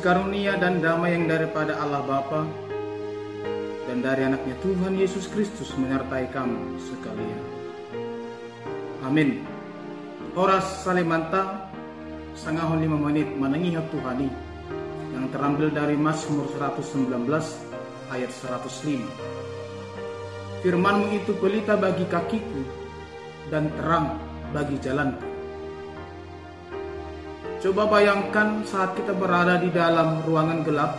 kasih karunia dan damai yang daripada Allah Bapa dan dari anaknya Tuhan Yesus Kristus menyertai kamu sekalian. Amin. Horas Salimanta setengah lima menit menengihat Tuhani yang terambil dari Mazmur 119 ayat 105. Firmanmu itu pelita bagi kakiku dan terang bagi jalanku. Coba bayangkan saat kita berada di dalam ruangan gelap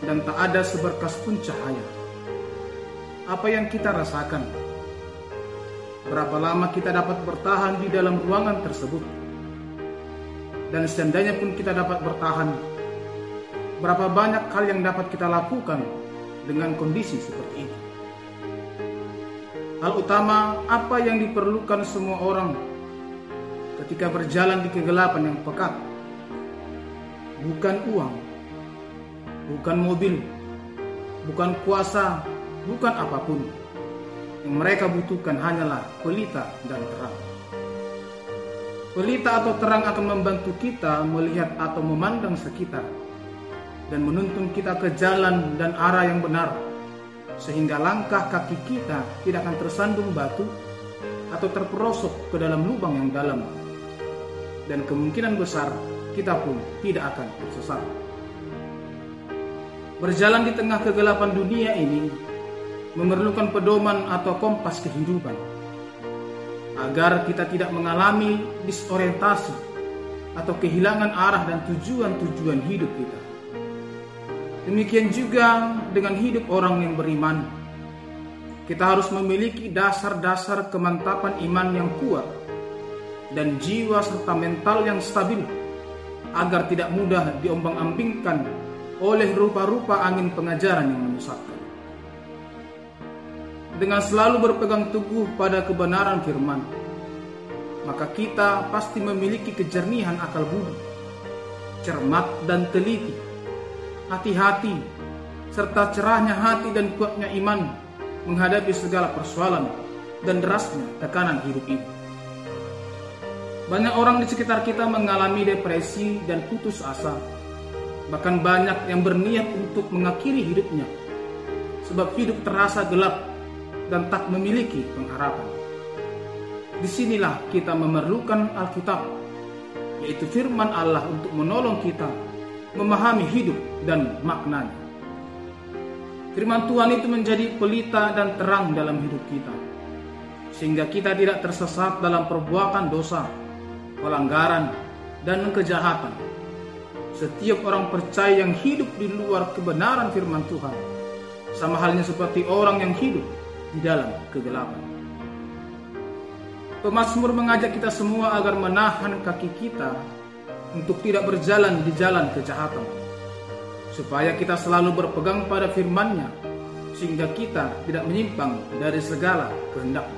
dan tak ada seberkas pun cahaya. Apa yang kita rasakan? Berapa lama kita dapat bertahan di dalam ruangan tersebut? Dan seandainya pun kita dapat bertahan, berapa banyak hal yang dapat kita lakukan dengan kondisi seperti itu? Hal utama apa yang diperlukan semua orang ketika berjalan di kegelapan yang pekat. Bukan uang, bukan mobil, bukan kuasa, bukan apa pun. Yang mereka butuhkan hanyalah pelita dan terang. Pelita atau terang akan membantu kita melihat atau memandang sekitar dan menuntun kita ke jalan dan arah yang benar sehingga langkah kaki kita tidak akan tersandung batu atau terperosok ke dalam lubang yang dalam dan kemungkinan besar kita pun tidak akan tersesat. Berjalan di tengah kegelapan dunia ini memerlukan pedoman atau kompas kehidupan agar kita tidak mengalami disorientasi atau kehilangan arah dan tujuan-tujuan hidup kita. Demikian juga dengan hidup orang yang beriman. Kita harus memiliki dasar-dasar kemantapan iman yang kuat dan jiwa serta mental yang stabil agar tidak mudah diombang-ambingkan oleh rupa-rupa angin pengajaran yang menyesatkan. Dengan selalu berpegang teguh pada kebenaran firman, maka kita pasti memiliki kejernihan akal budi, cermat dan teliti, hati-hati, serta cerahnya hati dan kuatnya iman menghadapi segala persoalan dan derasnya tekanan hidup ini. Banyak orang di sekitar kita mengalami depresi dan putus asa. Bahkan banyak yang berniat untuk mengakhiri hidupnya. Sebab hidup terasa gelap dan tak memiliki pengharapan. Di sinilah kita memerlukan Alkitab, yaitu firman Allah untuk menolong kita memahami hidup dan maknanya. Firman Tuhan itu menjadi pelita dan terang dalam hidup kita, sehingga kita tidak tersesat dalam perbuatan dosa pelanggaran, dan kejahatan. Setiap orang percaya yang hidup di luar kebenaran firman Tuhan, sama halnya seperti orang yang hidup di dalam kegelapan. Pemasmur mengajak kita semua agar menahan kaki kita untuk tidak berjalan di jalan kejahatan, supaya kita selalu berpegang pada firman-Nya, sehingga kita tidak menyimpang dari segala kehendaknya.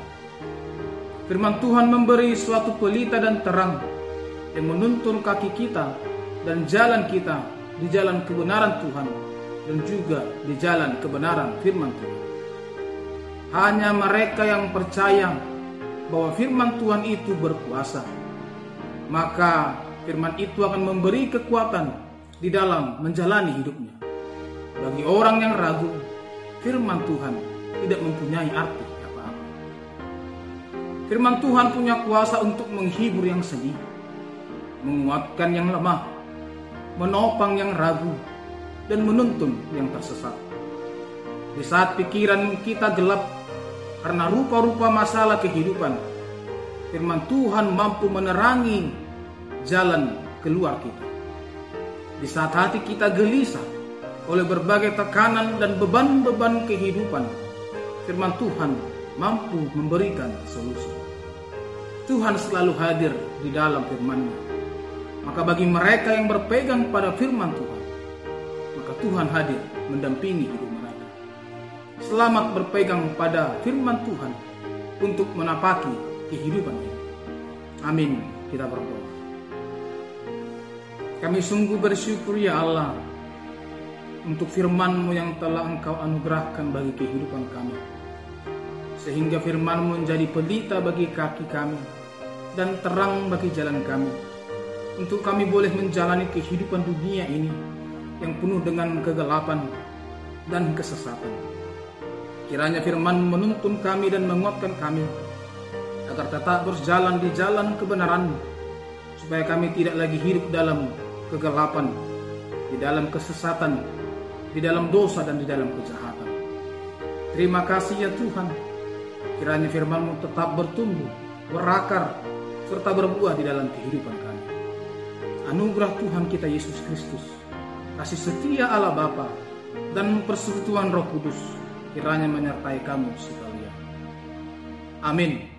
Firman Tuhan memberi suatu pelita dan terang yang menuntun kaki kita dan jalan kita di jalan kebenaran Tuhan dan juga di jalan kebenaran firman Tuhan. Hanya mereka yang percaya bahwa firman Tuhan itu berkuasa, maka firman itu akan memberi kekuatan di dalam menjalani hidupnya. Bagi orang yang ragu, firman Tuhan tidak mempunyai arti. Firman Tuhan punya kuasa untuk menghibur yang sedih, menguatkan yang lemah, menopang yang ragu, dan menuntun yang tersesat. Di saat pikiran kita gelap karena rupa-rupa masalah kehidupan, firman Tuhan mampu menerangi jalan keluar kita. Di saat hati kita gelisah oleh berbagai tekanan dan beban-beban kehidupan, firman Tuhan mampu memberikan solusi. Tuhan selalu hadir di dalam firman-Nya. Maka bagi mereka yang berpegang pada firman Tuhan, maka Tuhan hadir mendampingi hidup mereka. Selamat berpegang pada firman Tuhan untuk menapaki kehidupan ini. Amin. Kita berdoa. Kami sungguh bersyukur ya Allah untuk firman-Mu yang telah Engkau anugerahkan bagi kehidupan kami. Sehingga firman-Mu menjadi pelita bagi kaki kami dan terang bagi jalan kami. untuk kami boleh menjalani kehidupan dunia ini yang penuh dengan kegelapan dan kesesatan. Kiranya firman menuntun kami dan menguatkan kami agar tetap berjalan di jalan kebenaran supaya kami tidak lagi hidup dalam kegelapan, di dalam kesesatan, di dalam dosa dan di dalam kejahatan. Terima kasih ya Tuhan, kiranya firman-Mu tetap bertumbuh, berakar, serta berbuah di dalam kehidupan kami. Anugerah Tuhan kita Yesus Kristus, kasih setia Allah Bapa dan persekutuan Roh Kudus kiranya menyertai kamu sekalian. Amin.